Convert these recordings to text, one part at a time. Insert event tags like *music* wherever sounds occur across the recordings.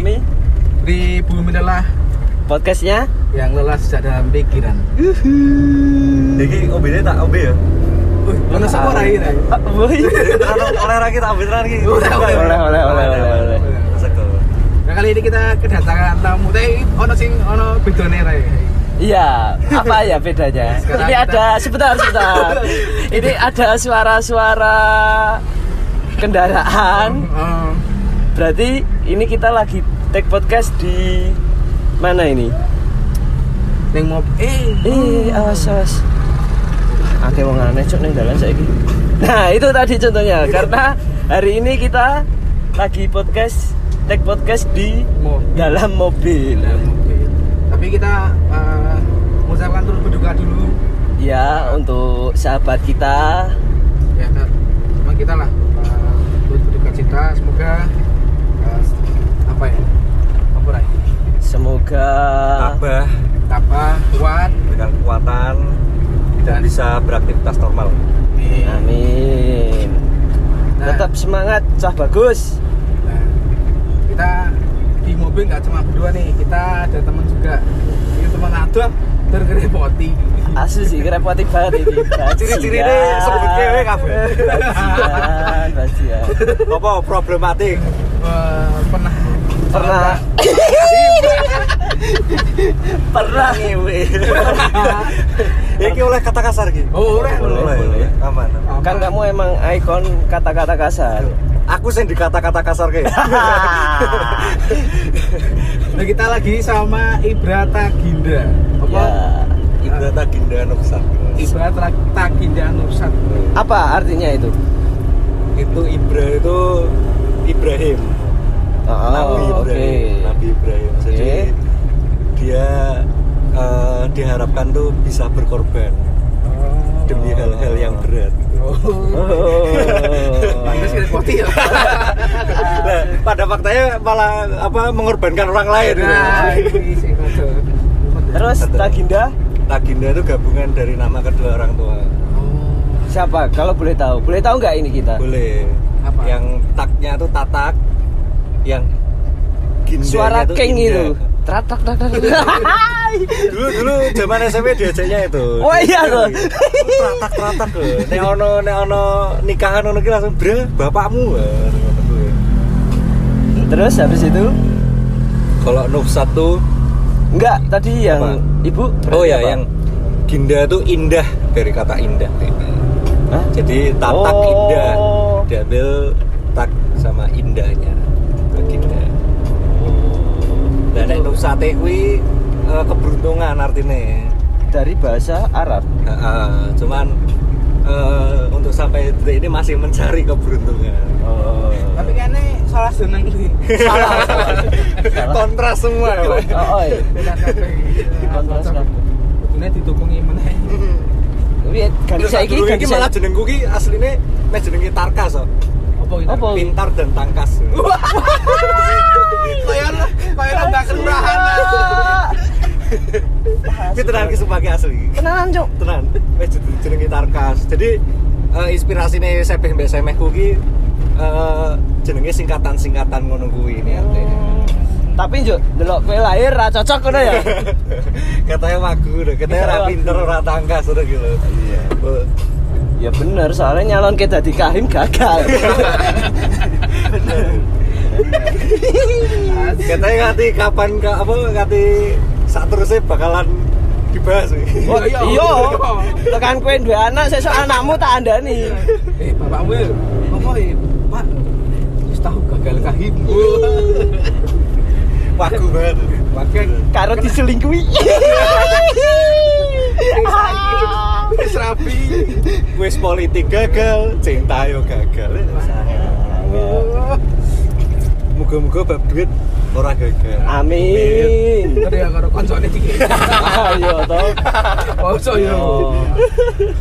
Kami di bumi lelah podcastnya. yang lelah sejak dalam pikiran. Iki OBD tak OB ya? Wih, mana sama rai ini? *laughs* Oleh lagi tak OB iki. Oleh, oleh, oleh, oleh, oleh. Nah, kali ini kita kedatangan tamu. Tapi ono sing ono bedone rai. Iya, apa ya bedanya? Sekarang Ini kita- ada sebentar, sebentar. *laughs* Ini ada suara-suara kendaraan. Oh, Berarti ini kita lagi take podcast di mana ini? ning mob eh Eh, awas awas. Akeh wong aneh cok ning dalan saiki. Nah, itu tadi contohnya karena hari ini kita lagi podcast take podcast di mob dalam mobil. dalam mobil. Tapi kita eh, mengucapkan turut berduka dulu Ya, untuk sahabat kita ya Kak. emang kita lah uh, turut berduka cita semoga uh, apa ya apa rai semoga Tabah tabah kuat dengan kekuatan dan bisa beraktivitas normal. amin. Nah, Tetap semangat, cah bagus. nah, kita di mobil nggak cuma berdua nih kita ada teman juga ini teman ada tergerepoti Asu sih ngerepoti banget ini. *laughs* Ciri-cirine Bajingan. sebut kewe kabeh. Bajingan, bajingan. Apa problematik? Eh, pernah Pernah. *laughs* Pernah ngewe. Iki oleh kata kasar iki. oh oleh Boleh, oleh boleh. Aman. Kan kamu emang ikon kata-kata kasar. Aku sing dikata-kata kasar ke. *laughs* nah kita lagi sama Ibra Taginda apa ya. Ibrata Ginda Nuksan. Ibra Tra- Taginda Nursat Apa artinya itu? Itu Ibra itu Ibrahim. Oh, Nabi oke. Ibrahim. Nabi Ibrahim. Jadi dia eh, diharapkan tuh bisa berkorban demi hal-hal yang berat. oh Oh. pantas *laughs* ya Nah, pada faktanya malah apa mengorbankan orang lain. nah Terus Taginda Taginda itu gabungan dari nama kedua orang tua. oh siapa? Kalau boleh tahu. Boleh tahu nggak ini kita? Boleh. Apa? Yang taknya tuh tatak, yang Suara king itu. Tratak tak tak. dulu dulu zaman SMP diajaknya itu. Oh iya tratak tuh. Nek ono nek ono nikahan ono ki langsung bre bapakmu. Terus habis itu Kalau Nufsat tuh enggak tadi yang Apa? ibu oh ya apa? yang Ginda tuh indah dari kata indah. Hah? Jadi tatak Oh. indah diambil tak sama indahnya. Dan nek Nufsate kuwi eh, keberuntungan artinya. dari bahasa Arab. Heeh, cuman eh, untuk sampai detik ini masih mencari keberuntungan. Oh. tapi kayaknya salah seneng *laughs* sih salah. Kontras semua. ya, Pak. Oh, oh iya. Kontras kabeh. Kudune ditukungi meneh Iya, ganti Terus saiki ganti iki malah jenengku ki asline meh jenenge Tarkas kok. apa itu Apa? Pintar dan tangkas. *laughs* kaya kaya nambah kelurahan Tapi tenan ki ki asli. Kenalan, Cuk. Tenan. Meh jen- jenenge Tarkas. Jadi eh, inspirasine Sepeh mbek Semehku ki jenenge singkatan-singkatan ngono kuwi ini artinya. Tapi Juk, delok kowe lahir ra cocok ngono ya. *laughs* katanya wagu katanya ora pinter ora tangkas udah gitu. Iya. Ya bener, soalnya nyalon ke dadi kahim gagal. *laughs* Katanya ngerti kapan ka, apa ngerti saat terusnya bakalan dibahas. Oh, Iya, iya. iya. Tekan kowe duwe anak, sesuk anakmu tak andani. eh bapakmu apa ya pak wis tahu gagal kahim Wagu banget. Pakai Karo diselingkuhi. *laughs* wis rapi Wis politik gagal, cinta yo gagal. Muga-muga bab duit ora gagal Amin. Kerja karo koncone iki. Ayo toh. Oh, so yo.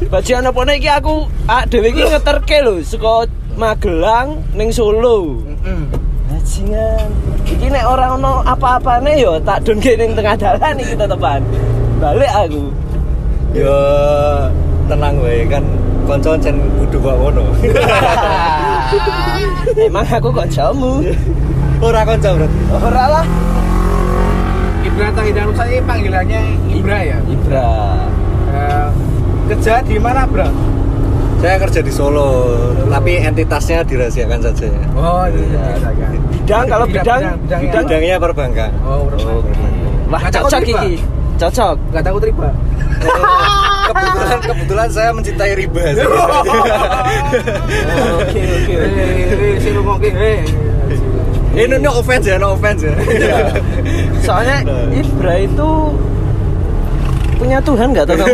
Bajian apa iki aku ah dhewe iki ngeterke lho saka Magelang ning Solo. Heeh. Bajingan. Iki nek ora ono apa-apane yo tak donke ning tengah dalan iki tetepan. Balik aku. ya tenang wae kan konco jen kudu kok ngono *laughs* Emang aku kok jamu? ora konco bro Ora lah. Ibra Tahidan saya panggilannya Ibra ya. Ibra. Eh, kerja di mana, Bro? saya kerja di Solo tapi entitasnya dirahasiakan saja Oh, di Iya. Bidang kalau bidang bidang, bidang. bidangnya perbankan Oh, bro. Wah, cocok iki. Cocok. Enggak takut riba. *laughs* kebetulan kebetulan saya mencintai riba sih. *laughs* Oke, oke. Eh, eh, sing ngomongke, eh. ini no offense ya no offense ya Soalnya Ibra itu punya Tuhan nggak tahu *laughs*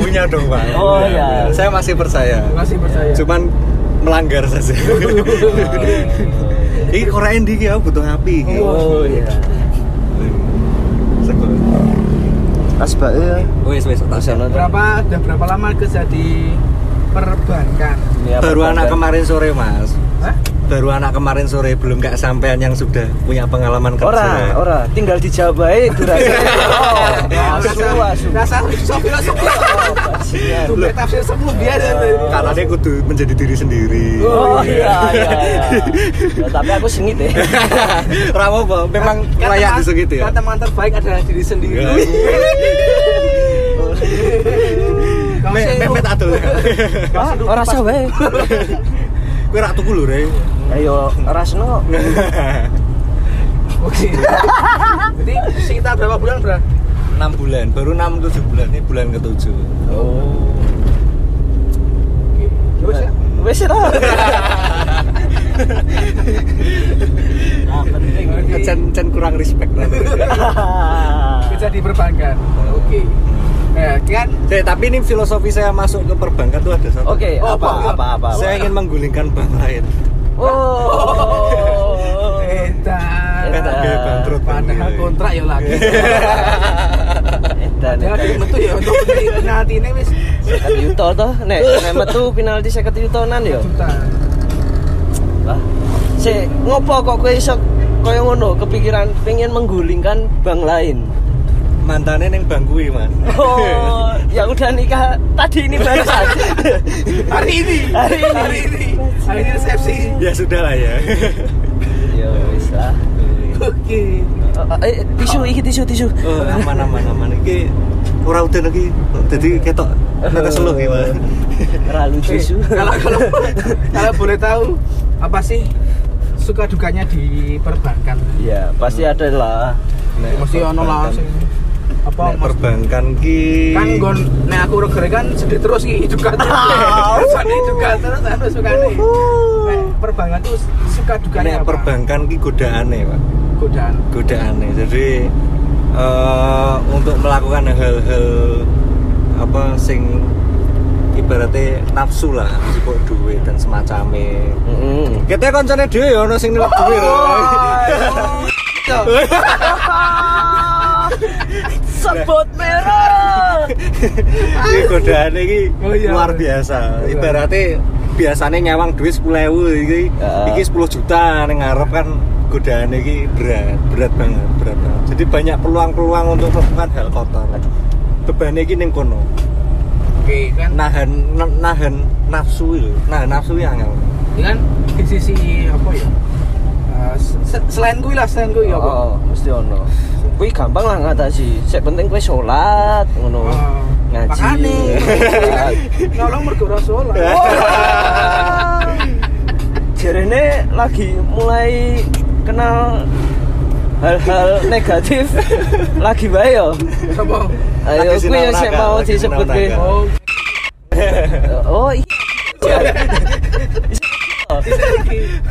punya dong pak Oh, iya. saya masih percaya Masih percaya. cuman melanggar saja *laughs* ini Korea Indi ya butuh api. Oh iya. Asbak ya. Wes wes tak Sana tuh. berapa udah berapa lama kerja di perbankan? Dunia Baru anak kemarin sore mas Hah? Baru anak kemarin sore belum gak sampean yang sudah punya pengalaman kerja Ora, ora, tinggal di Jawa bae durasi. *laughs* Oh, asu, asu. Rasa filosofi filosofi. Itu Loh. tafsir semua biasa. Karena dia kudu menjadi diri sendiri Oh iya iya iya. *laughs* Ya, tapi aku sengit ya. *laughs* Apa? Memang Kata layak disegit ya? Kata teman terbaik adalah diri sendiri. Ya. Sih, Mepet Ah, ora sah bae. Kue rak tuku lho Rey Ayo rasno. Oke. *laughs* Jadi sekitar berapa bulan, Bro? 6 bulan, baru 6 7 bulan ini bulan ke-7 Oh. Ya? Wes lah. Ah, penting. Cen, cen kurang respect lah *laughs* Kerja di perbankan. Oke. Eh, kan Cek, tapi ini filosofi saya masuk ke perbankan tuh ada satu Oke, Oh, apa apa? apa apa. Saya ingin menggulingkan bank lain Oh. edan. Edan. Oke, bangkrut Padahal kontrak ya lagi. Edan edan. metu ya untuk penalti ini wis Seket yuto toh, nek nek *laughs* metu penalti seket yutonan yo. juta. Lah, si ngopo kok kowe iso kaya ngono kepikiran pengen menggulingkan bank lain? Mantannya neng bank kuwi, Mas Oh, *laughs* ya udah nikah tadi ini baru saja. *laughs* Hari ini. Hari ini. Hari ini. Hari ini resepsi. Ya sudah lah ya Ya wis lah. Oke. Eh, tisu iki tisu tisu. Oh, aman aman aman iki ora udan lagi. Jadi ketok *laughs* netes iki Mas. Ora lucu Eh, kalau kalau *laughs* kalau boleh tahu apa sih suka dukanya di perbankan? Ya, pasti ada lah. Mesti ono lah apa nek perbankan ki kan gon nek aku regere kan sedih terus ki juga Rasane juga terus anu sukane. Nek perbankan tuh suka dukanya nek perbankan ki godaane Pak. Godaan. godaane. Jadi eh, untuk melakukan hal-hal apa sing ibaratnya nafsu lah sipuk duit dan semacamnya Heeh. kita koncone dhewe ya ono sing nilep duit *laughs* Sebut merah. Ini godaan ini Oh, iya. luar biasa. Ibaratnya biasanya nyawang duit 10.000 iki Ya. iki 10 juta ning ngarep kan godaan ini berat, berat banget, berat banget. Jadi banyak peluang-peluang untuk melakukan hal kotor. Bebannya iki ning kono. Oke, kan Nahan na- nahan nafsu itu. Nah, nafsu yang angel. ini kan di sisi apa ya? Se- selain kuwi lah, selain kuwi apa? Oh, mesti ono. Kuwi gampang lah ngatasi. Sing penting kowe salat ngono. Oh, Ngaji. makane. Sholat. *laughs* Nolong mergo ora sholat. *laughs* Jarene lagi mulai kenal hal-hal negatif *laughs* lagi bae yo. Apa? Ayo kuwi sinau sing mau disebut kuwi. Oh, Oh iya.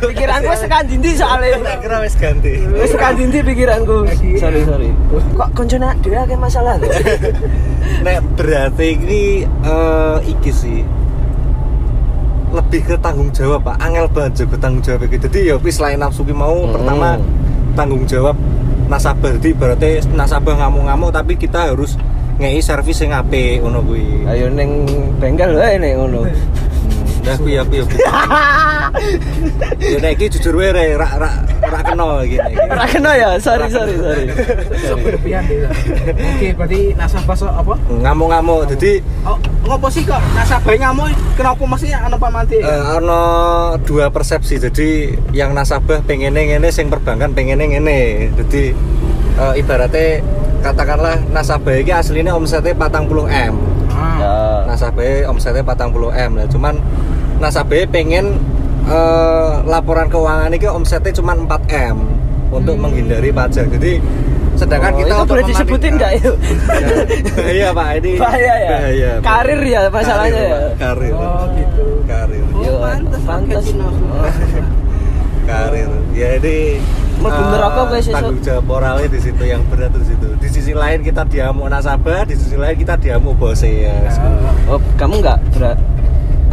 Pikiranku wis tekan dindi soalnya. Tak kira wis ganti. Wis tekan dindi pikiranku. Sorry sorry. Kok koncone dhewe akeh masalah. *laughs* Nek berarti ini eh, iki sih lebih ke tanggung jawab pak. Angel banget jago tanggung jawab gitu jadi ya wis selain nafsu ki mau. Hmm. pertama tanggung jawab nasabah. Jadi berarti nasabah ngamuk-ngamuk tapi kita harus ngei servis yang apik ngono kuwi. Ayo neng bengkel wae nek ngono. Nah, kuwi ya kuwi ya. *laughs* Ya nek iki jujur wae re, rak rak rak kena iki. nek iki. Ora kena ya, sorry sorry sorry. Oke, berarti nasabah sok apa? Ngamuk-ngamuk. Jadi Oh, ngopo sih kok nasabah ngamuk kenapa mesti ana pamanti? eh, ono dua persepsi. Jadi yang nasabah pengennya ngene, sing perbankan pengennya ngene. Jadi eh, ibaratnya katakanlah nasabah iki aslinya omsetnya 40 m. Ah. Ya. Nasabah omsetnya 40 m. Nah, cuman nasabah pengen eh, laporan keuangan ini omsetnya cuma 4 m untuk Hmm. menghindari pajak. Jadi sedangkan Oh, kita itu untuk boleh disebutin memalingkan- enggak itu? bahaya *laughs* pak ini Bahaya ya? bahaya, Karir ya masalahnya Karir, ya? Pak. karir Oh, gitu. karir Oh, pakai Cino. Oh. *laughs* karir ya ini Eh, neraka guys, tanggung jawab moralnya di situ yang berat di situ di sisi lain kita diamuk nasabah di sisi lain kita diamuk bos ya Oh, kamu enggak berat.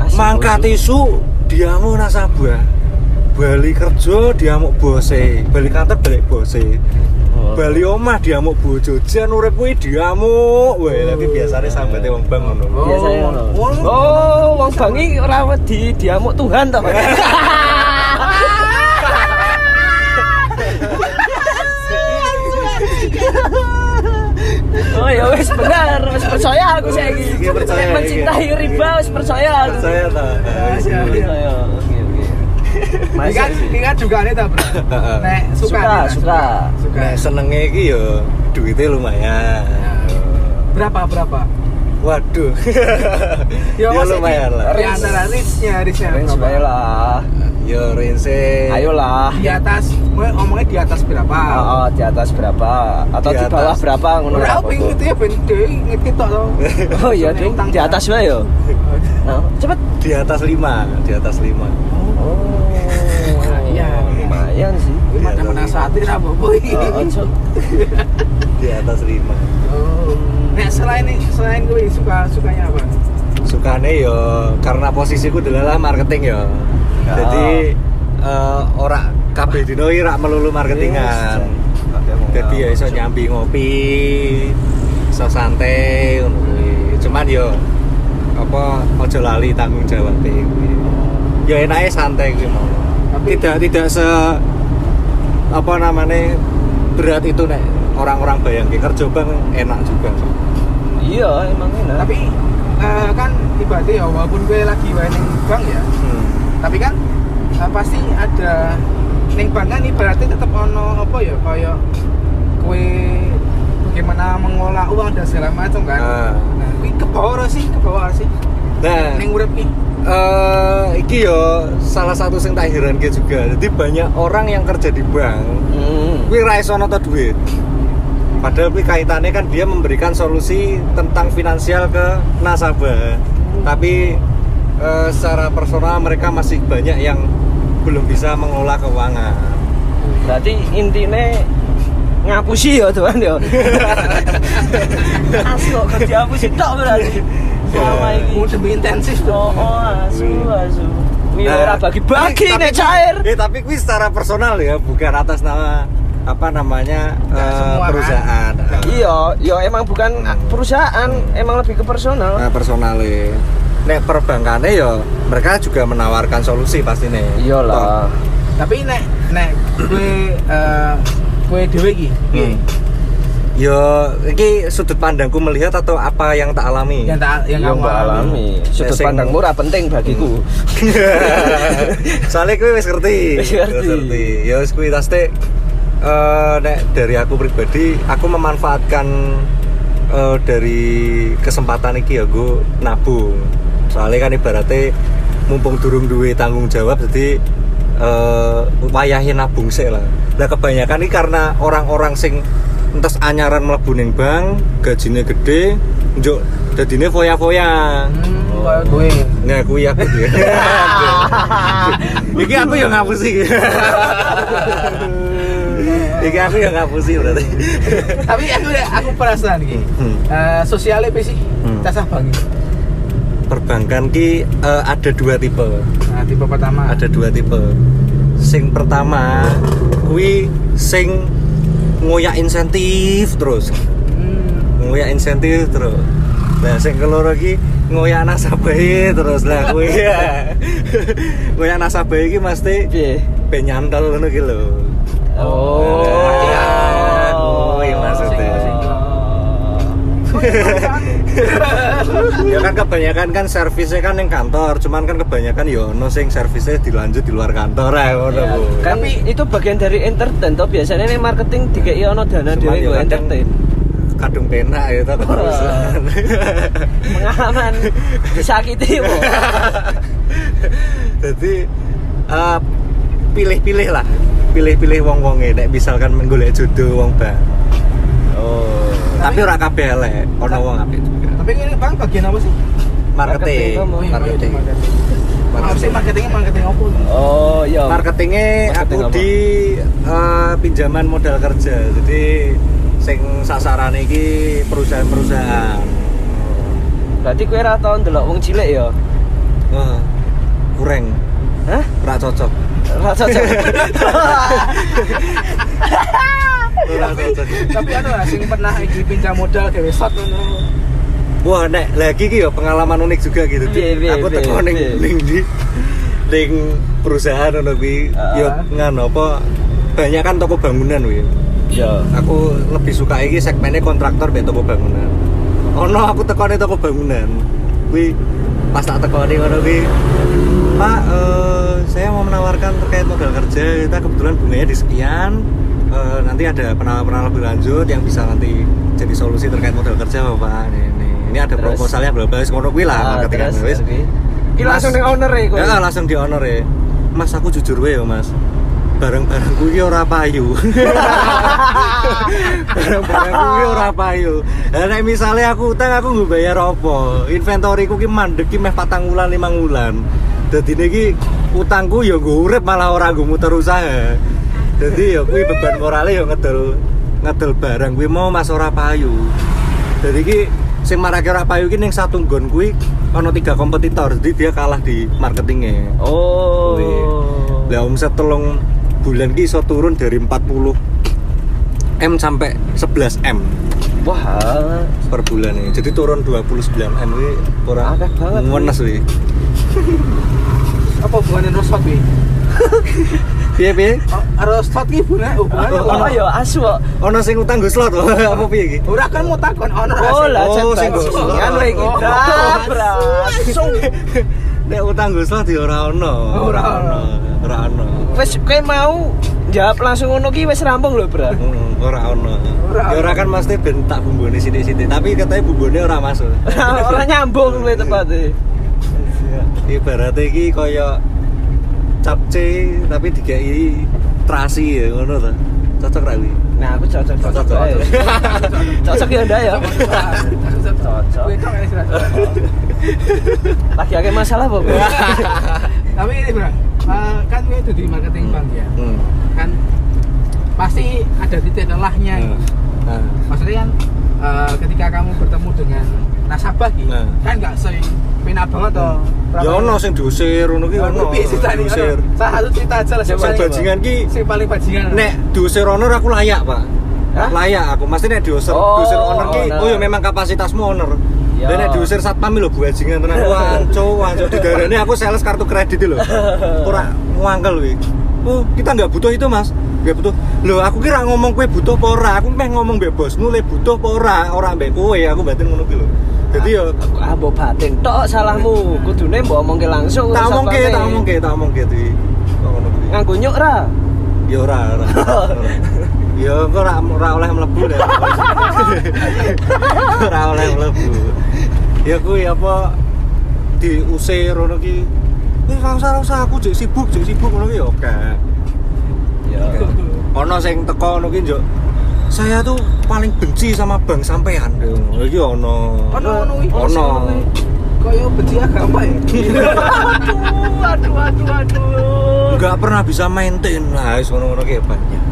Asik, mangkat isu diamuk nasabah bali kerja diamuk bose bali kantor balik bose Oh. Bali omah diamuk bojo jan urip kuwi diamuk. Wah, tapi biasanya sambete wong bang ngono. Oh. Biasanya ngono. Oh. Oh, wong bangi ora wedi diamuk Tuhan to, Pak. *laughs* *laughs* Oh ya wis bener, wis percaya aku saiki. Iki percaya. Mencintai riba wis percaya aku. Percaya ta? Iya, iya. Percaya. Oke oke. Ini kan, ini kan juga nih tak. *laughs* Nek suka, Suka, suka. suka. Nek senenge iki yo duitnya lumayan. Berapa berapa? Waduh. Ya, *laughs* Ya lumayan lah. Di antara reach-nya Range berapa? lah. Yo rinse. Ayolah. Di atas, gue ngomongnya di atas berapa? Oh, oh, di atas berapa atau Di di, bawah atas. berapa ngono gitu ya ben dhewe ngerti tok to. *laughs* Oh iya, Ding. di atas wae yo. *laughs* Oh, cepet. Di atas 5, di atas 5. Oh. Iya. Lumayan sih. Macam atas menasihati ra apa-apa. Oh. Di atas 5. *laughs* Oh. Nek selain selain gue suka sukanya apa? Sukane yo karena posisiku adalah marketing yo. Jadi eh, ora kabeh dino iki rak melulu marketingan. Jadi ya iso nyambi ngopi, iso santai ngono kuwi. Cuman yo apa ojo lali tanggung jawab kuwi. Ya enake santai kuwi mau. Tapi- Tidak tidak se apa namanya berat itu nek orang-orang bayang kerja bang enak juga. Iya, emang enak. Tapi eh, kan ibaratnya ya walaupun gue lagi wae bank ya. Tapi kan eh, pasti ada ning bank kan ibaratnya tetap ono apa ya kayak kue bagaimana mengolah uang dan segala macam kan. Ah. Nah, kuwi ke bawah sih, ke bawah sih. Nah, Ning urip iki. eh iki yo salah satu sing tak heranke juga. Jadi banyak orang yang kerja di bank, Hmm. kuwi ra iso duit. Padahal kuwi kaitannya kan dia memberikan solusi tentang finansial ke nasabah. Tapi eh, secara personal mereka masih banyak yang belum bisa mengelola keuangan. Berarti intinya ngapusi ya tuan ya. *laughs* Asli kok kerja ngapusi tok berarti. Selama ini. Mau lebih intensif tuh. Oh, oh, asu, asu. Wih, Nah, bagi-bagi tapi- nek cair. Eh tapi kuwi secara personal ya, bukan atas nama apa namanya eh, semua kan? perusahaan. Iya, ya emang bukan perusahaan, emang lebih ke personal. Nah, personale. Nek perbankannya ya mereka juga menawarkan solusi pasti nih. Iyalah. Tapi nek nek gue eh gue dhewe iki. piye? Hmm. Yo, ini sudut pandangku melihat atau apa yang tak alami? Yang tak yang Yang kamu mbak alami. Sudut Sing- pandangmu ora penting bagiku. *laughs* Soalnya gue *laughs* wis ngerti. Wis ngerti. Wis Ya wis kuwi pasti eh nek dari aku pribadi aku memanfaatkan eh, dari kesempatan iki ya gue nabung. Soalnya kan ibaratnya mumpung durung duwe tanggung jawab jadi eh wayahe nabung sih lah. Nah kebanyakan ini karena orang-orang sing entes anyaran mlebu ning bank, gajine gede, njuk dadine foya-foya. Hmm, kayak gue. Nah, aku ya. *laughs* Iki aku yang ngapusi. Iki aku yang ngapusi berarti. Tapi aku aku perasaan iki. Hmm. Eh sosialnya apa sih? Hmm. Tasah. Perbankan ki eh, ada dua tipe Nah, tipe pertama. ada dua tipe sing pertama kui sing ngoyak insentif terus Hmm. ngoyak insentif terus nah sing keloro ki ngoyak nasabah terus lah kui ngoyak nasabah ki mesti Piye? ben nyantol ngono ki lho Oh. Oh, iya maksudnya. Ya kan kebanyakan kan servisnya kan yang kantor cuman kan kebanyakan ya ono sing servisnya dilanjut di luar kantor ya Ya, Bu. Tapi itu bagian dari entertain toh biasanya nih marketing dikei ono dana Cuman dhewe ya kadang entertain. kadung penak ya tak keterusan Pengalaman disakiti Bu. *laughs* jadi eh, pilih-pilih lah pilih-pilih wong wonge nek misalkan menggolek jodoh wong bang Oh. tapi ora kabeh elek ono wong apik Tapi ini bang bagian apa sih? marketing Marketing, Oh, iya, marketing marketing. Sih marketingnya marketing apa? Oh, iya. marketingnya Marketing aku apa? di eh, pinjaman modal kerja jadi sing sasaran iki perusahaan-perusahaan Berarti kowe ora tau ndelok wong cilik ya? wah kurang Hah? ora cocok Ora cocok. *laughs* *laughs* cocok Tapi anu lah, sing pernah iki pinjam modal gawe shot ngono. Wah nek lagi ki ya pengalaman unik juga gitu. Piye, piye, aku teko ning ning di ning perusahaan ngono kuwi. Ah. yo ngano apa banyak kan toko bangunan kuwi. Ya. aku lebih suka iki segmennya kontraktor mbek toko bangunan. Ono aku tekone toko bangunan. Kuwi pas tak tekone ngono kuwi Pak eh, saya mau menawarkan terkait modal kerja. Kita kebetulan bunganya di sekian. Eh, nanti ada penawaran lebih lanjut yang bisa nanti jadi solusi terkait modal kerja Bapak. Ini ini, ini ada Terus? proposalnya bla bla ngono kuwi lah Ah. Iki Mas- langsung ning owner ya kowe. Ya, langsung di honor ya. Mas aku jujur wae ya, Mas. Barang-barangku iki ora payu. *laughs* Barang-barangku iki ora payu. Lah nek misale aku utang aku nggo bayar apa? Inventoriku ki mandek ki meh patang wulan limang wulan. Dadi niki utangku ya nggo urip malah ora nggo muter usaha. Dadi ya kuwi beban morale ya ngedol ngedol barang kuwi mau Mas ora payu. Jadi ki sing marake ora payu ki ning satu nggon kuwi ono tiga kompetitor. Jadi dia kalah di marketingnya. Oh. Kuwi. Lah omset telung bulan ki iso turun dari 40 M sampai 11 M Wah. per bulan nih. Jadi turun 29 M kuwi ora Akeh banget, ngenes. Apa hubungannya wi? *laughs* Piye piye? Oh, harus shot ki hubungannya hubungannya Oh, Ono apa? ya asu kok. Ono sing utang go slot *laughs* apa piye iki? Ora kan mau takon ono Oh, lah Oh, sing go slot. lho iki. Oh. *laughs* Nek utang go slot ya ora ono. Ora ono. Ora ono. Wes kowe mau jawab langsung ngono ki wis rampung lho, Bro. Hmm, ora ono. Ya ora ono. kan mesti ben tak bumbone sithik-sithik, tapi katanya bumbone ora masuk. Ora nyambung kowe tepate. Ibaratnya iki kaya capce tapi dikai terasi ya ngono ta. Cocok ra kuwi? Nah, aku cocok cocok. Cocok, *laughs* cocok. Cocok ya ndak ya? Cocok. Kuwi kok. Lagi akeh masalah apa? *laughs* Tapi ini bro, eh, kan gue itu di marketing bank ya, Hmm. kan pasti ada titik lelahnya. gitu. Nah. Maksudnya kan eh, ketika kamu bertemu dengan nasabah gitu, Nah. kan nggak sing penak banget toh. Ya ono sing diusir ngono ki ono. Ono? Diusir. Ono. Salah satu cerita aja lah Sing paling- bajingan ki Sing paling bajingan. nek diusir owner aku layak, Pak. Hah? Layak aku. Mesti nek diusir Oh, diusir owner ki oh ya memang kapasitasmu owner. Ya. Dan nek diusir satpam lho bajingan tenan. *laughs* Wanco, wanco di daerah aku sales kartu kredit lho. Ora ngangkel kuwi. Oh, kita nggak butuh itu, Mas. Nggak butuh. Loh, aku kira ngomong kue butuh apa ora. Aku meh ngomong mbek bosmu le butuh apa ora. Ora mbek kowe, aku batin ngono ki lho. Jadi yo Ah, mbok batin tok salahmu. Kudune mbok omongke langsung. tak omongke, tak omongke, tak omongke di ngono kuwi. Nganggo nyuk ra? Ya ora, ora. ora. Ya kok ora ora oleh mlebu deh. *laughs* ora oleh mlebu. Ya kuwi apa diusir ngono ki. Eh, ora usah, aku jek sibuk, jek sibuk ngono ki ya oke. Ya. Ono sing teko ngono ki njuk. Saya tuh paling benci sama bank sampean. Iki ono. Ono ono. Ono. Kaya benci agama ya. *laughs* Aduh, aduh, aduh, aduh. Enggak pernah bisa maintain. Nah, wis ngono-ngono ki banyak.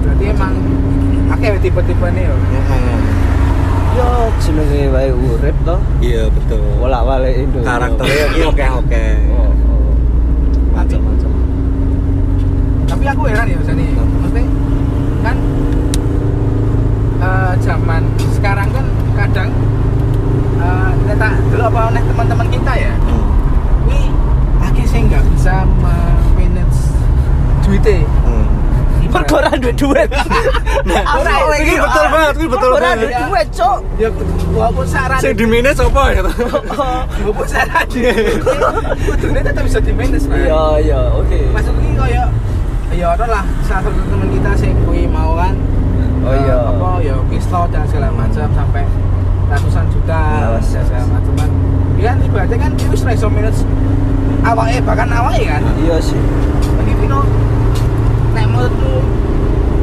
Berarti emang akeh tipe-tipe nih ya. Heeh. Yo jenenge wae urip toh. iya betul Bolak-balik Indo. karakternya *laughs* oke oke Oh, oh. macam-macam tapi aku heran ya Zani maksudnya kan eh, zaman sekarang kan kadang eh neta dulu apa nih teman-teman kita ya Hmm. ini akhirnya saya nggak bisa manage duitnya Hmm. Mergo ora duwe duit. *laughs* Ora, ini betul banget, ini betul Ora banget. duwe duit, Cuk. ya walaupun saran Sing di manage apa ya? *laughs* walaupun saran kudune *laughs* tetap bisa di manage Pak. Iya, iya, oke. masuk ini kaya ya ada lah. Salah satu teman kita sih kui mau kan. Oh, eh, iya. apa ya kislo dan segala macam sampai ratusan juta Iya, dan segala macam kan. Ya kan ibaratnya kan itu sudah iso manage awalnya bahkan awalnya kan? Iya sih. ini Vino nek menurutmu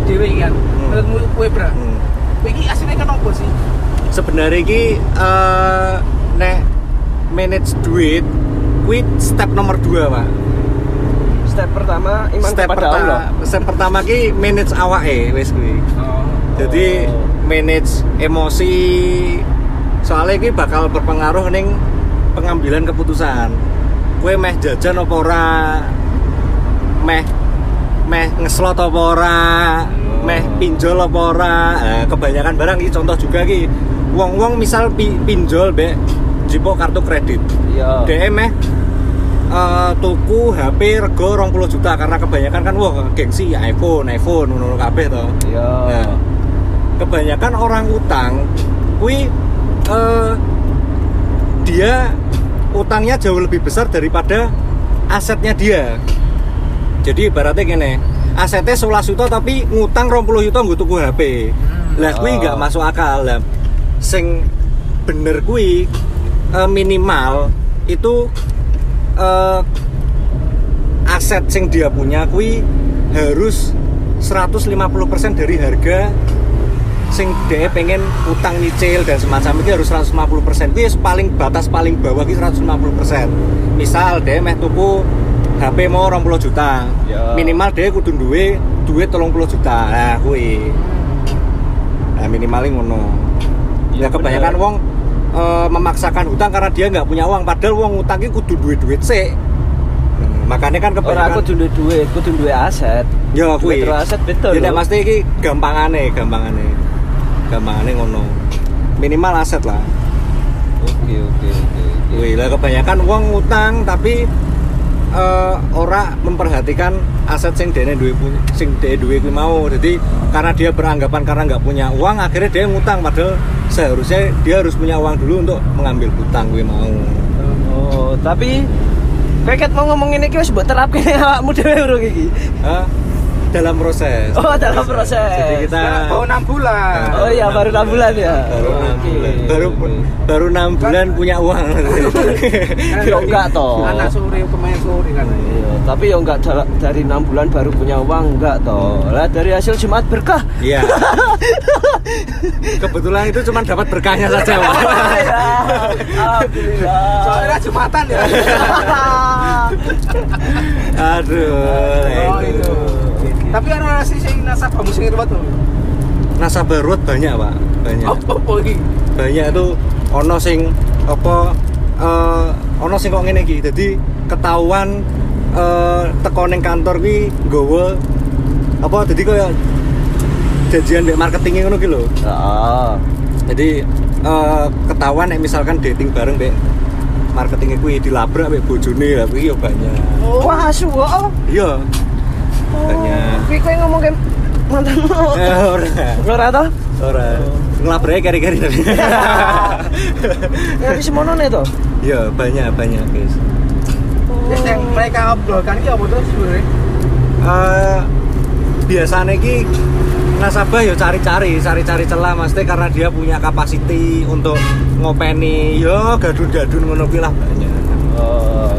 dewe kan menurutmu kue bra Hmm. kue ini aslinya kenapa sih? Sebenarnya ki eh, nek manage duit kuwi step nomor dua pak Step pertama iman step kepada pertama Allah. step pertama ki manage awake wis kuwi. Oh. Jadi Oh. manage emosi soalnya ki bakal berpengaruh ning pengambilan keputusan. Kue meh jajan apa ora? Meh meh ngeslot apa ora? Meh pinjol apa ora? Eh, kebanyakan barang iki contoh juga ki wong-wong misal pi- pinjol be jipo kartu kredit. Iya. DM meh eh, tuku HP rego 20 juta karena kebanyakan kan wah gengsi iPhone iPhone ngono kabeh to. Iya. Nah, kebanyakan orang utang kui eh, dia utangnya jauh lebih besar daripada asetnya dia. Jadi ibaratnya gini asetnya 11 juta tapi ngutang 20 juta gue tuku HP lah kui Oh. nggak masuk akal. Lah sing bener kui eh, minimal itu eh, aset sing dia punya kui harus 150% dari harga sing dia pengen utang nyicil dan semacam itu harus 150% itu paling batas paling bawah itu 150% misal dia meh tuku HP mau 20 juta. Ya. minimal dia kudu duwe duit 30 juta. Nah kui nah minimalnya ngono. Ya Iya, kebanyakan bener. wong eh, memaksakan hutang karena dia nggak punya uang padahal wong utangnya kudu duit duit sih Hmm, makanya kan kebanyakan aku duwe duit, aku duwe aset. Ya kuwi. Duit aset betul. Ya nek lho. mesti iki gampangane, gampangane. Gampangane ngono. Minimal aset lah. Oke, oke, oke. lah kebanyakan wong ngutang tapi eh, ora memperhatikan aset sing dene duwe sing dene duwe kuwi mau. Jadi karena dia beranggapan karena nggak punya uang akhirnya dia ngutang padahal seharusnya dia harus punya uang dulu untuk mengambil hutang kuwi mau. Oh, tapi Peket mau ngomong ini wis mbok terapke ning awakmu dhewe urung iki. Hah? Dalam proses. Oh, dalam proses. Jadi kita Sekarang baru enam bulan. Oh iya, baru 6 bulan ya. baru enam bulan baru baru enam bulan punya uang *laughs* Ya enggak toh. Anak sore kemarin sore kan. Iya, tapi ya enggak dari 6 bulan baru punya uang enggak toh. Lah dari hasil Jumat berkah. iya *laughs* kebetulan itu cuma dapat berkahnya saja. *laughs* Ya, Alhamdulillah. Soalnya jumatan ya. aduh Oh itu. Tapi ada sih sing nasabah musim ruwet tuh. nasabah ruwet banyak pak banyak Apa iki? banyak itu ono sing apa eh ono sing kok ngene iki jadi ketahuan eh teko ning kantor ki nggawa apa jadi kayak janjian di marketingnya ngono ki lho Heeh. jadi eh ketahuan nek misalkan dating bareng mbek marketingnya kuwi dilabrak mbek bojone lah kuwi ya banyak Wah, asu oh. iya banyak Kuwi kowe ngomong ke mantanmu. *laughs* Eh, ora Ora toh? ora ngelabraknya kari-kari *laughs* tapi Ya di semono nih toh. iya banyak banyak guys Ya, yang mereka obrolkan iki apa tuh sebenarnya? Eh, biasanya ki nasabah ya cari-cari cari-cari celah mesti karena dia punya kapasiti untuk ngopeni yo gadun-gadun ngono kuwi lah banyak Oh.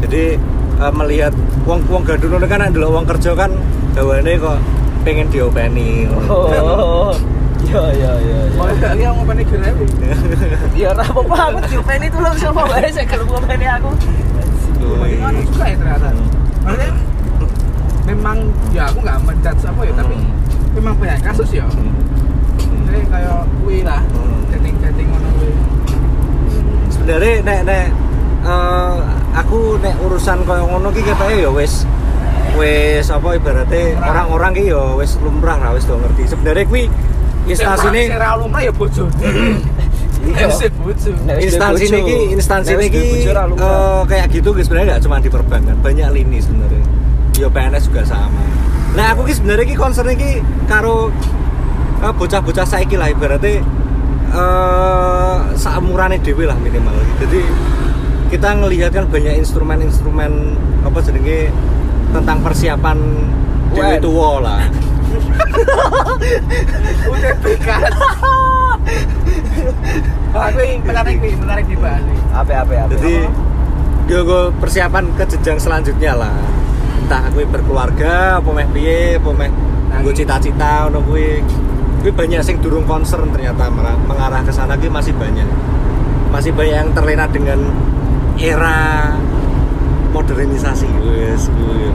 jadi eh, melihat wong wong gadun kan ndelok wong kerja kan gawane kok pengen diopeni Oh. Ya ya ya. Mau ya. enggak lihat ngopeni gere. *laughs* Ya ora apa-apa aku diopeni itu loh sama wae saya kalau ngopeni aku. Kan juga ya ternyata. Maksudnya memang ya aku nggak menjudge apa ya tapi Hmm. memang banyak kasus ya. Jadi kayak kuwi lah. Hmm. Dating-dating ngono kuwi. sebenarnya nek nek eh, aku nek urusan kaya ngono ki ketoke ya wis wis apa ibaratnya orang-orang ki ya wis lumrah lah wis do ngerti. Sebenarnya kuwi instansine Sing ra lumrah ya bojo. Instansi niki instansi eh, kayak gitu guys sebenarnya nggak cuma di perbankan banyak lini sebenarnya. Ya PNS juga sama. Nah aku ki sebenarnya ki concern ki karo eh, bocah-bocah saiki lah ibaratnya eh saumurane dhewe lah minimal. Jadi kita ngelihat kan banyak instrumen-instrumen apa jenenge tentang persiapan dewe Wen. tua lah *laughs* Udah bekas. *laughs* Wah, kuwi menarik kuwi, menarik dibahas. kuwi. Apa apa apa. jadi yo go persiapan ke jenjang selanjutnya lah entah aku berkeluarga apa meh piye apa meh gue cita-cita ngono kuwi kuwi banyak sing durung concern ternyata mengarah ke sana kuwi masih banyak masih banyak yang terlena dengan era modernisasi wes kuwi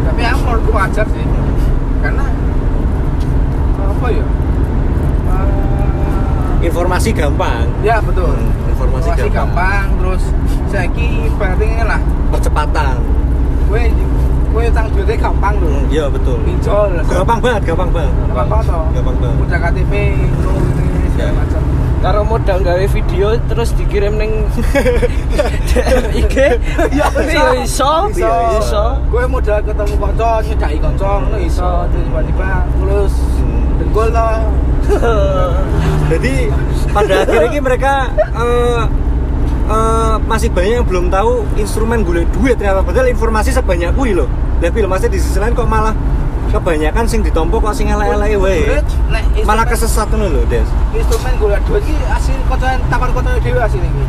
Tapi aku menurutku wajar sih. Karena apa ya? Eh, informasi gampang ya betul. Hmm, informasi gampang. gampang. terus saiki berarti ini lah. percepatan Kowe kowe utang duitnya gampang lho. Hmm, iya betul Pinjol. gampang banget gampang banget Gampang banget toh. gampang banget Udah KTP, lu ini segala Ya. macam. Karo modal gawe video terus dikirim ning *laughs* *laughs* DM IG. Ya iso. Iso. Iso. Gue modal ketemu kanca, nyedaki kanca, ngono iso. Terus tiba-tiba Hmm. dengkul toh. *laughs* Jadi pada akhirnya mereka eh, eh, masih banyak yang belum tahu instrumen golek duit ternyata padahal informasi sebanyak kuwi loh. Tapi loh maksudnya di sisi lain kok malah kebanyakan sing ditompo kok sing elek-elek wae. Malah kesesat ngono lho, Des. instrumen golek duit iki asil kocoan takon kocone dhewe asil iki.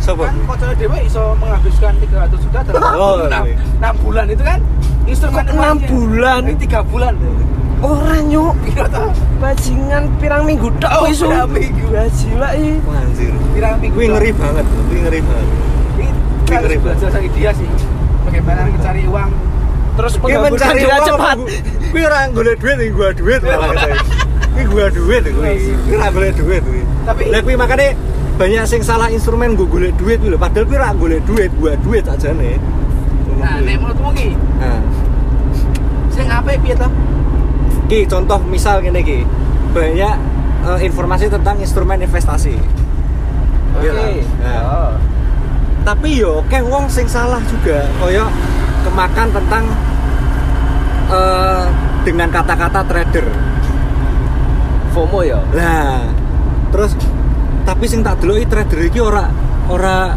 Sopo? Kan kocone dhewe iso menghabiskan 300 juta dalam Oh, 6, iya. bulan itu kan instrumen Kok enam uangnya. bulan? Ini 3 bulan. Ora nyuk. Piro toh? Bajingan pirang minggu tok Oh, iso. pirang minggu. Gila iki. Anjir. Pirang minggu. Kuwi ngeri banget, kuwi ngeri banget. Ini kan belajar dari dia sih. Bagaimana mencari uang. Terus dengan uang, cepat. Kuwi ora golek duit, iki gua duit malah. *laughs* Kuwi gua duit kuwi. Kuwi ora golek duit kuwi. Tapi- makanya banyak sing salah instrumen gue golek duit lho. Padahal kuwi ora golek duit, gua duit aja nih. Nah, nek menurutmu ki, Nah, sing apik piye toh? ki contoh misal ngene ki. Banyak eh, informasi tentang instrumen investasi. Iya. Oke. Nah, Oh. tapi yo oke wong sing salah juga koyo kemakan tentang eh, dengan kata-kata trader FOMO ya. Nah, terus tapi sing tak deloki trader iki ora ora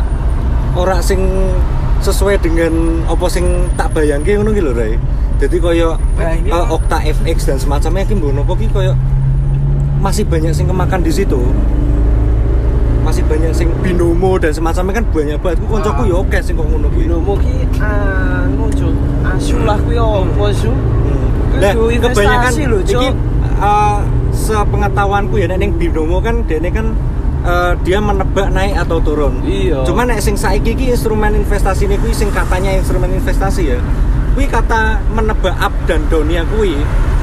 ora sing sesuai dengan apa sing tak bayangke ngono ki lho, Rai. Jadi koyo eh, apa? Okta FX dan semacamnya ki mbok nopo ki koyo masih banyak sing kemakan di situ. Masih banyak sing binomo dan semacamnya kan banyak banget. Ku koncoku Ah. ya oke sing kok ngono kuwi. Binomo ki anu cuk. Asu lah kuwi opo su? Hmm. Nah, kebanyakan lho, iki uh, sepengetahuanku ya nek ning binomo kan dene kan uh, dia menebak naik atau turun. Iya. Cuma nek sing saiki iki instrumen investasi ini kuwi sing katanya instrumen investasi ya. Kuwi kata menebak up dan down-nya kuwi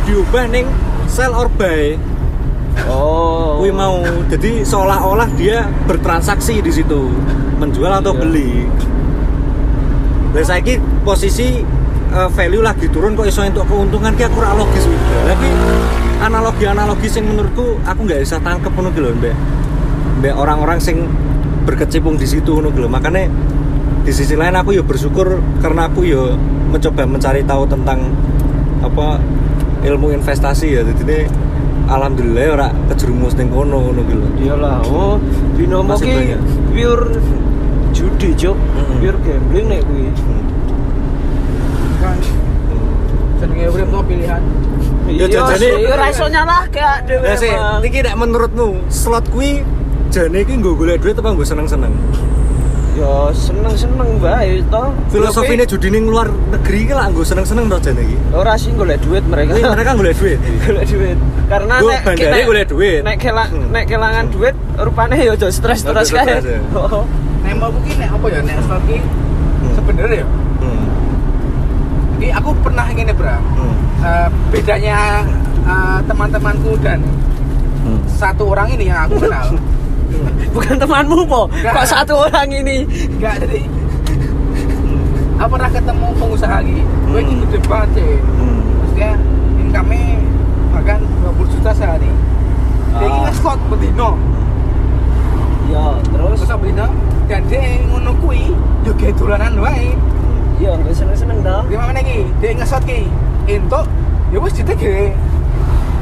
diubah ning sell or buy. Oh. Kuwi mau. Jadi seolah-olah dia bertransaksi di situ, menjual atau Iya. beli. Lah saiki posisi uh, value lagi turun kok iso entuk keuntungan ki aku ora logis. Tapi analogi-analogi sing menurutku aku nggak bisa tangkep ngono lho, Mbak. Mbak orang-orang sing berkecimpung di situ ngono lho. Makanya di sisi lain aku ya bersyukur karena aku ya mencoba mencari tahu tentang apa ilmu investasi ya. Jadi ini alhamdulillah ya ora kejerumus ning kono ngono ki lho. Iyalah, oh binomo Masih ki banyak. pure judi, Cuk. Mm-mm. Pure gambling nek kuwi. Kan jenenge urip tuh pilihan. Ya, Iya, jajane- sih, ora iso nyalahke dhewe. Lah sih, iki nek menurutmu slot kuwi jane iki nggo golek duit apa nggo seneng-seneng? Ya seneng-seneng bae to. Filosofine judi ning luar negeri iki lah nggo seneng-seneng to jane iki. ora sih golek duit mereka. Kuwi mereka golek duit. *laughs* golek duit. Karena Gua nek bandare nek- golek duit. Nek kelang Hmm. nek kelangan duit rupane ya aja stres terus kae. stres, ya. *laughs* Oh. Nek mau ki nek apa ya nek slot ki Hmm. sebenarnya ya. Hmm. Iki aku pernah ngene, Bra. Hmm. Eh, bedanya eh, teman-temanku dan Hmm. satu orang ini yang aku kenal *laughs* *laughs* Bukan temanmu po. Nggak. Kok satu orang ini? enggak jadi aku pernah ketemu pengusaha lagi gue ini Hmm. gede banget cek Hmm. maksudnya income bahkan 20 juta sehari dia ini Ah. slot bedino Ya, terus terus bedino dan dia ngono kui yo kayak dolanan wae ya nggak seneng-seneng dong. dia mana ki dia ngesot ki entuk ya wis ditege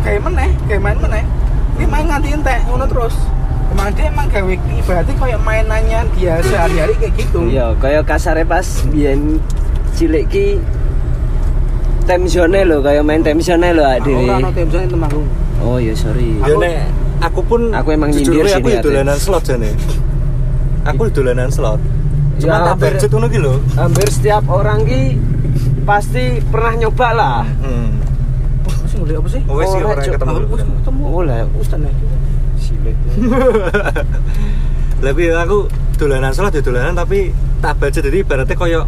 kayak meneh kayak main meneh dia main nganti entek ngono terus emang dia emang gawe ibaratnya kayak mainannya dia sehari-hari kayak gitu Iya, kayak kasare pas biyen cilik ki time zone lho, kayak main time zone lho aku adine. ora ono temsone temanku Oh iya sorry. Ya nek aku pun Aku emang nyindir sih aku niatnya. dolanan slot jane. Aku dolanan slot. Cuma Ya, tak hampir- budget ngono ki lho. Hampir setiap orang ki pasti pernah nyoba lah. Hmm. Wah, sih apa sih Oh, wes Oh, ya orang ketemu. Aku ketemu Oh lah, Ustaz nih Lebih *laughs* aku dolanan slot ya dolanan tapi tak budget jadi ibaratnya koyo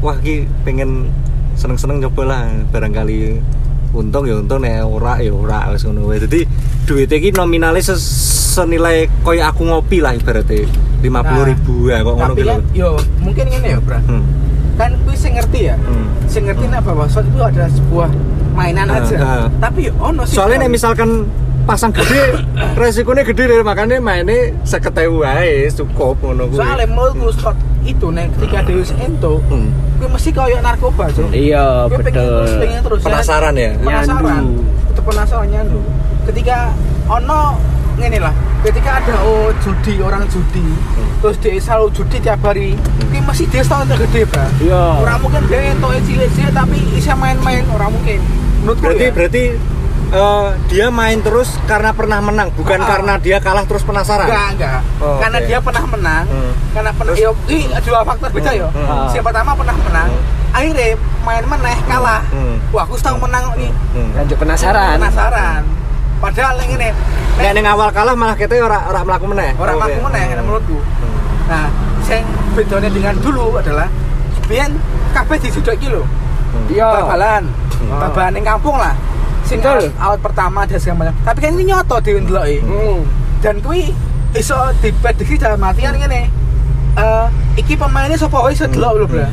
wah ki pengen seneng-seneng nyoba lah barangkali untung ya untung nek ora ya ora wis ngono wae. Dadi duit iki nominalnya ses- senilai koyo aku ngopi lah ibaratnya 50 ribu ya kok ngono tapi gitu. kan yo mungkin ini ya bro Hmm. kan gue sih ngerti ya Hmm. sih ngerti nih bahwa shot itu adalah sebuah mainan Ah, aja ah. tapi yo ono sih Soalnya nek misalkan pasang gede, *laughs* resikonya gede deh makanya mainnya seketewu wae cukup ngono kuwi. soalnya menurutku shot itu nih ketika Deus ento Hmm. gue mesti kayak narkoba cuy Iya, gue pengen betul. terus pengen terus Penasaran ya? penasaran. Itu penasaran nyandu. Ketika ono ngene lah ketika ada oh judi orang judi terus dia selalu judi tiap hari ini masih dia setahun gede pak. Iya. orang mungkin dia itu cilik-cilik tapi bisa main-main orang mungkin. Menurutku Berarti ya. berarti eh, dia main terus karena pernah menang, bukan Ah. karena dia kalah terus penasaran. enggak enggak Oh, karena oke. dia pernah menang Hmm. karena pernah Terus? yo ini dua faktor beda Hmm, yo hmm. si yang pertama pernah menang Hmm. akhirnya main meneh kalah Hmm. wah aku setahun menang nih Hmm. Lanjut penasaran. penasaran padahal yang ini Nek ning awal kalah malah kita ora ora mlaku meneh. orang Oh, aku oke. meneh Hmm. menurutku Hmm. Nah, sing bedanya dengan dulu adalah biyen kabeh dijuduk iki lho. Hmm. Iya. Bal-balan. Hmm. Bal-balan ning kampung lah. Sing awal, awal pertama ada segala macam. Tapi kan ini nyoto diundeloki. Hmm. Dan kuwi iso diprediksi dalam artian ngene. Eh, iki pemainnya sapa wae iso delok lho, Bro.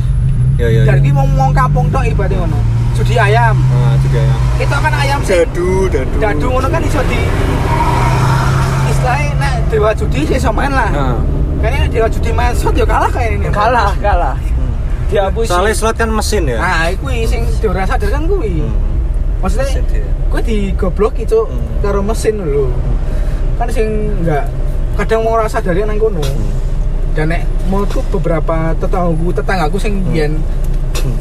Ya ya. Dan ya. iki wong wong kampung tok ibaratnya ngono. Judi ayam. Ah, juga ya. Itu kan ayam Dadu, dadu. dadu ngono kan iso di istilahnya nek dewa judi iso main lah. Nah, Kayaknya dewa judi main shot ya kalah kayak ini. kalah, kalah. Hmm. Dihapusi. Soalnya slot kan mesin ya. Nah, kuwi sing diora sadar kan kuwi. Hmm. Maksudnya Mesin dia. kuwi digoblok itu Hmm. karo mesin lho. Kan sing enggak kadang mau rasa dari nang kono. Hmm. Dan nek menurutku beberapa tetanggaku tetanggaku sing Hmm. biyen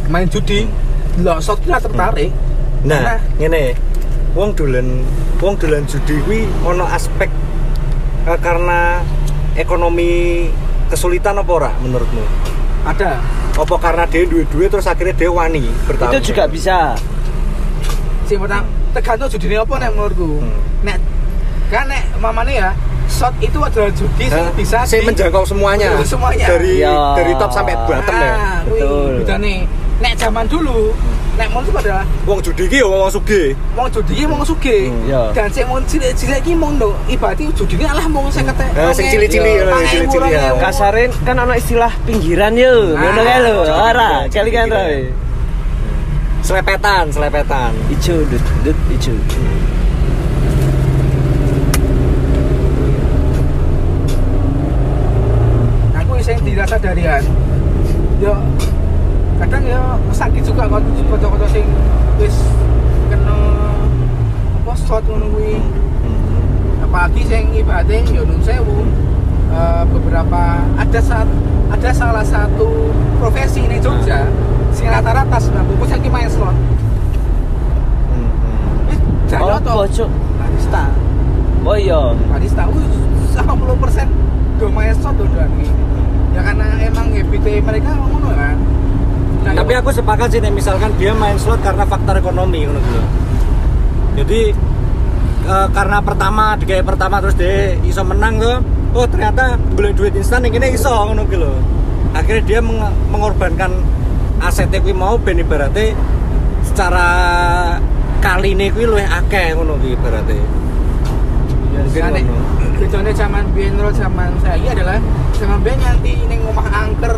main judi, lho shot ki lah tertarik. Nah, ngene. Wong dolan wong dolan judi kuwi ono aspek eh, karena ekonomi kesulitan apa ora menurutmu? ada Apa karena dia duit-duit terus akhirnya dia wani bertahun? Itu juga bisa. Sing pertama tergantung judine apa nek menurutku. Hmm. Nek kan nek mamane ya shot itu adalah judi sing Hah? bisa Sing di- menjangkau semuanya. Menjangkau semuanya. Dari Ya. dari top sampai bottom ya. Ah, Betul. bedane. Nek zaman dulu, nek menurutku adalah Wong judi ki ya wong sugih. wong judi ki wong sugih. Hmm, iya. Dan sing wong cilik-cilik ki mong no, ibaratnya judi ki alah mong 50. Nah, sing cili-cili Iya. ya, sing cili-cili ya. Kasarin kan ana istilah pinggiran yo, Ah, ngono kae lho. iya, Ora, iya, kali kan iya. Selepetan, selepetan. Ijo, dut, dut, ijo. Aku sing dirasa darian. Yo kadang ya sakit juga kok kocok-kocok sing wis kena apa shot ngono kuwi. Apalagi sing ibaratnya yo nun sewu. eh, beberapa ada saat ada salah satu profesi ini Jogja sing rata-rata 90% ki main slot. Hmm, hmm. Oh, to. bocok. Barista. Oh iya. barista wih 90% do main slot do dan ya karena emang habit mereka ngono kan Nah, Tapi aku sepakat sih nek misalkan dia main slot karena faktor ekonomi ngono gitu. Jadi eh, karena pertama di kayak pertama terus dia iso menang tuh. Oh ternyata boleh duit instan yang ini iso ngono gitu. Akhirnya dia meng- mengorbankan asetnya kuwi mau ben ibaratnya secara kali ini kuwi luwih akeh ngono kuwi Nah, nek ngono. bedanya zaman biyen zaman saiki adalah zaman biyen nganti ning omah angker,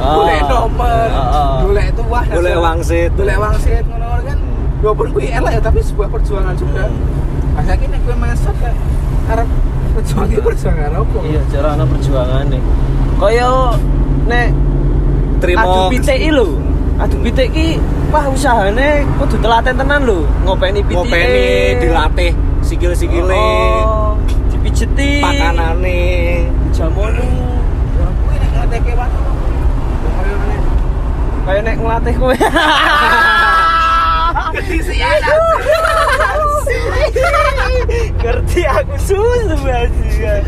Ah. golek nomor, Ah, ah. golek tuah, dan Golek segala- wangsit. golek wangsit ngono kan. Walaupun kuwi elek ya tapi sebuah perjuangan juga. Pas saiki nek kowe masuk ke arep perjuangan iki perjuangan apa? Iya, cara ana perjuangan nih. Kaya nek Terima adu pitik lho. Adu pitik iki wah usahane kudu telaten tenan lho. Ngopeni pitike. ngopeni dilatih sikil-sikile, Oh, dipijeti. pakanane. Jamoni. Ya, kuwi nek ngetek kewan. Kaya nek ngelatih kowe. *laughs* Kedisian. *laughs* Ngerti aku susu bajingan.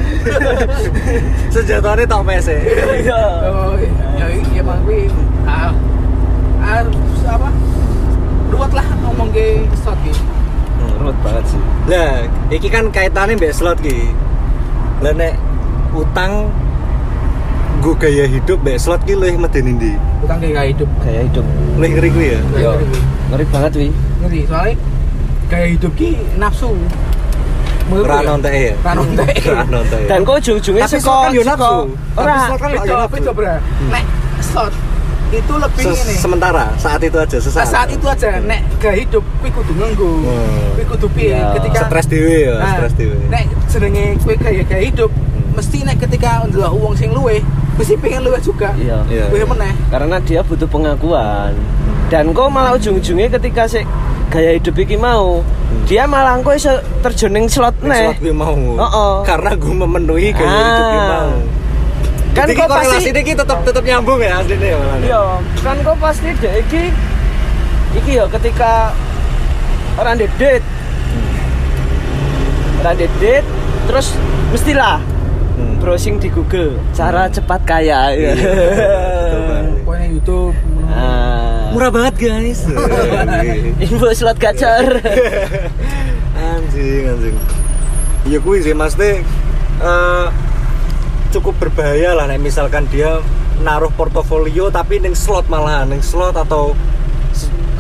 *laughs* Sejatane tok pese. Iya. Oh, ya iya emang kuwi ah, ah, apa? Ruwet lah ngomong ke slot ki. Ruwet banget sih. Lah, iki kan kaitannya mbek slot ki. Lah nek utang gue gaya hidup mbek slot ki luwih medeni ndi? Utang kayak hidup. Gaya hidup. Luwih ngeri kuwi ya. Yo. Ngeri banget wi. Ngeri soalnya gaya hidup ki nafsu. Ora gue ya. nontek ya. Ra nontek. Ora nontek. *laughs* Dan kok ujung-ujungnya Tapi slot kan yo nafsu. Tapi Ora. slot kan Beda, bro. Nek slot itu lebih Se- ini. sementara saat itu aja Nah, sesaat. saat itu aja nek gaya hidup kuwi kudu nganggo. Hmm. Kuwi kudu piye Ya. ketika stres dhewe ya, Nah, stres dhewe. Nek jenenge kowe gaya gaya hidup Hmm. mesti nek ketika ndelok wong sing luwe mesti pengen luwe juga. Iya. Iya. Meneh. Karena dia butuh pengakuan. Dan kok malah ujung-ujungnya ketika si gaya hidup iki mau, dia malah kok iso terjun ning slot neh. slot gue mau. Oh-oh. Karena gue memenuhi gaya Ah. hidup gue mau. Kan Jadi kok korelasi pasti ini tetap tetap nyambung ya aslinya ya. Iya, kan kok pasti dek iki iki ya ketika orang dedet orang dedet terus mestilah Hmm. browsing di Google cara cepat kaya ya. Iya. *laughs* Pokoknya YouTube. ngono. Ah. Murah banget guys. *laughs* Info slot gacor. *laughs* anjing anjing. Iya kuwi sih Mas Teh eh, cukup berbahaya lah nek misalkan dia naruh portofolio tapi ning slot malah ning slot atau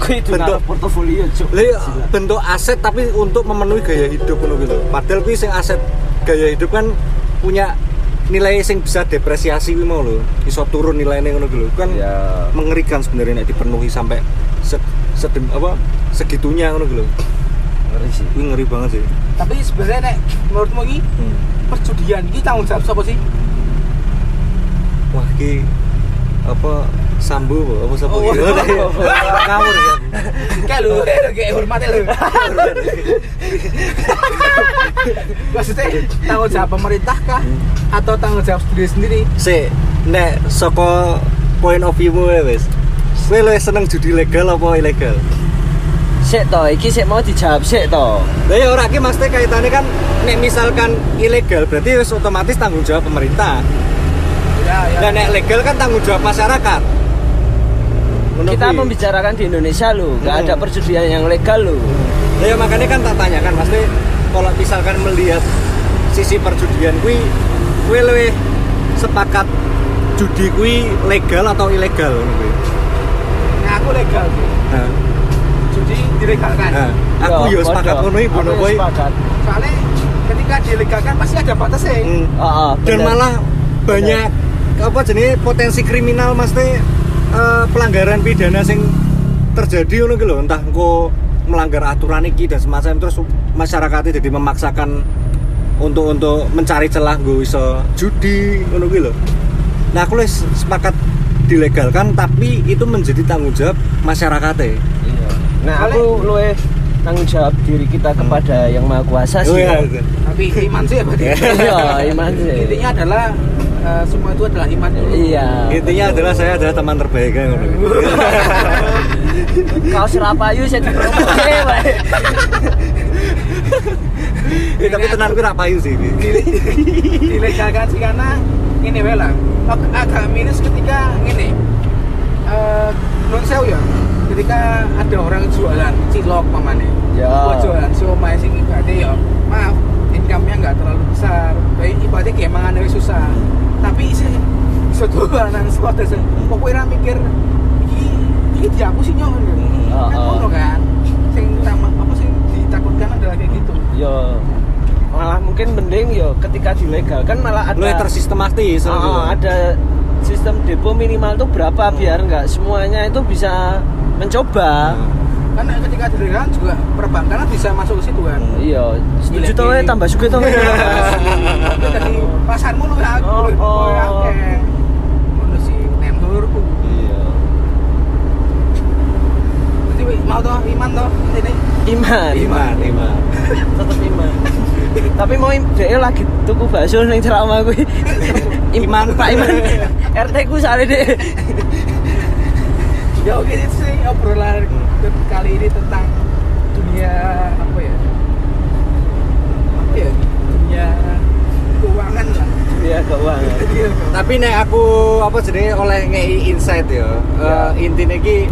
itu Bentuk- portofolio, Cuk. Iya, bentuk aset tapi untuk memenuhi gaya hidup ngono gitu. Padahal kuwi sing aset gaya hidup kan punya nilai sing bisa depresiasi kuwi mau lho. Iso turun nilainya ngono gitu. Kan Ya. mengerikan sebenarnya nek dipenuhi sampai se, sedem- apa segitunya ngono gitu. Ngeri sih. Kuwi ngeri banget sih. Tapi sebenarnya nek menurutmu iki Hmm. perjudian iki tanggung jawab siapa sih? Wah, ki apa sambu apa sapa Oh, gitu. oh, oh. *laughs* Ngawur kan. Kayak lu, kayak hormat lu. *laughs* Maksudnya tanggung jawab pemerintah kah atau tanggung jawab sendiri sendiri? Sik, nek saka point of view mu wis. Kowe luwih seneng judi legal apa ilegal? Sik to, iki sik mau dijawab sik to. Lah ya ora ki maksudnya kaitannya kan nek misalkan ilegal berarti wis otomatis tanggung jawab pemerintah. Ya, ya. Dan nek legal kan tanggung jawab masyarakat. Ngono Kita kuwi. membicarakan di Indonesia loh, nggak Hmm. ada perjudian yang legal loh. Lah ya makanya kan tak tanyakan maksudnya kalau misalkan melihat sisi perjudian kuwi kuwi luwih sepakat judi kuwi legal atau ilegal ngono kuwi. Nah, aku legal sih. Nah, Judi dilegalkan. nah, aku yo podo. sepakat ngono iku ngono sepakat. Soalnya ketika dilegalkan pasti ada batasnya. Hmm. Ah, ah, dan bener. malah banyak apa jenis potensi kriminal mas teh eh, pelanggaran pidana sing terjadi ngono lho entah engko melanggar aturan iki dan semacam terus masyarakatnya jadi memaksakan untuk untuk mencari celah gue iso judi ngono lho nah aku les sepakat dilegalkan tapi itu menjadi tanggung jawab masyarakatnya Iya. Nah, aku luwe tanggung jawab diri kita kepada yang maha kuasa oh sih. iya Tapi iman sih ya berarti. *laughs* Iya, iman sih. Intinya adalah eh, semua itu adalah iman dulu. Iya. intinya adalah saya adalah teman terbaik kan. *laughs* Kau serapayu saya dipromosi, *laughs* Pak. Eh, tapi tenan kuwi ra payu sih iki. dilegalkan sih karena ini Ag- agak minus ketika ini eh non sewu ya ketika ada orang jualan cilok mamane Ya. buat jualan siomay sing berarti ya maaf income-nya nggak terlalu besar kayak ibaratnya kayak mangan susah tapi *laughs* sih sih kok kowe ra mikir iki iki dihapus sih nyong kan ngono kan sing utama apa sih ditakutkan adalah kayak gitu Yo. malah mungkin mending yo ketika dilegalkan malah ada tersistematis Oh, gitu. ada sistem depo minimal tuh berapa biar nggak semuanya itu bisa mencoba. Nah. Karena ketika dilegalkan juga perbankan kan bisa masuk ke situ kan. Iya, setuju gila. eh, tambah suka. *laughs* Tapi dari pasarmu lu ya, Oh, oh. Ngono sih, nek menurutku. Iya. Jadi mau toh iman toh ini. Iman. Iman, iman. *laughs* Tetap iman. Tapi mau dia lagi tuku bakso ning ceramah kuwi. Iman. Pak Iman. *laughs* RT ku sale deh. Ya oke itu sih obrolan kali ini tentang dunia apa ya? Apa ya? Dunia keuangan lah. Iya *laughs* keuangan. Tapi nek aku apa jenenge oleh ngei insight ya. Ya. Eh intine iki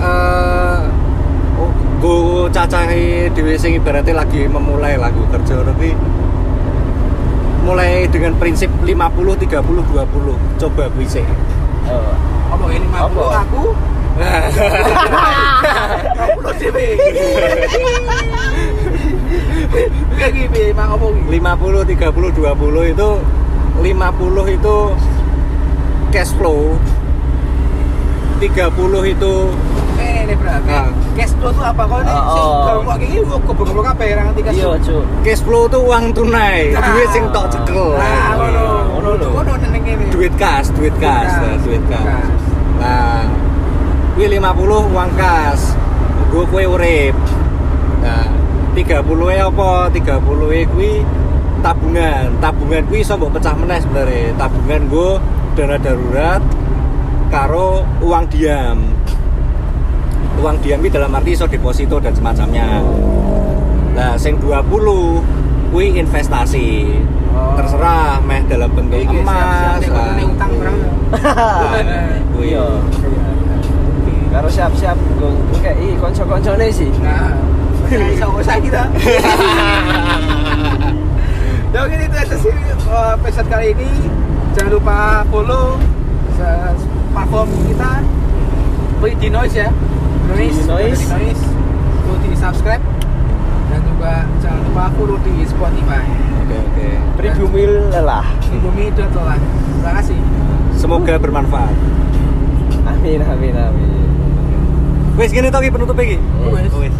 eh oh, go cacahe dhewe sing ibaratnya lagi memulai lagu kerja tapi mulai dengan prinsip 50 30 20 coba. Oh. Apa ini 50 Apa? aku? 50 dhewe. Kayak gini, Mak ngomong. 50 30 20 itu 50 itu cash flow 30 itu Eh, ini berarti. Ah. Cash flow tuh apa? Kalau ini Oh, sing kalau kok kok kebengok kabeh ra ngerti cash Iya, flow. Cuk. cash flow itu uang tunai Nah. duit sing tok cekel Nah, ngono. Ngono lho. Ngono ngene. duit kas duit kas Kas, nah, duit kas kas. Nah kuwi 50 uang kas. Gue kue urip. Nah 30 e apa? 30 e kuwi tabungan. Tabungan kuwi iso mbok pecah meneh sebenarnya. Tabungan gue dana darurat karo uang diam. Uang diam kuwi dalam arti iso deposito dan semacamnya. Nah sing 20 kuwi investasi. Oh. terserah meh dalam bentuk emas utang *laughs* berang. Kuwi. Iya. Karo siap-siap gue kayak konco-koncone sih. Nah, usah kita. *laughs* Ya oke itu aja sih uh, episode kali ini. Jangan lupa follow platform kita. Wih, di noise ya. Noise, Noise. Noise. Di subscribe dan juga jangan lupa follow di Spotify. Oke oke. Pribumi lelah. Di bumi lah. Terima kasih. Semoga bermanfaat. Amin amin amin. Wes gini toh ki penutup iki. Wes. Wes.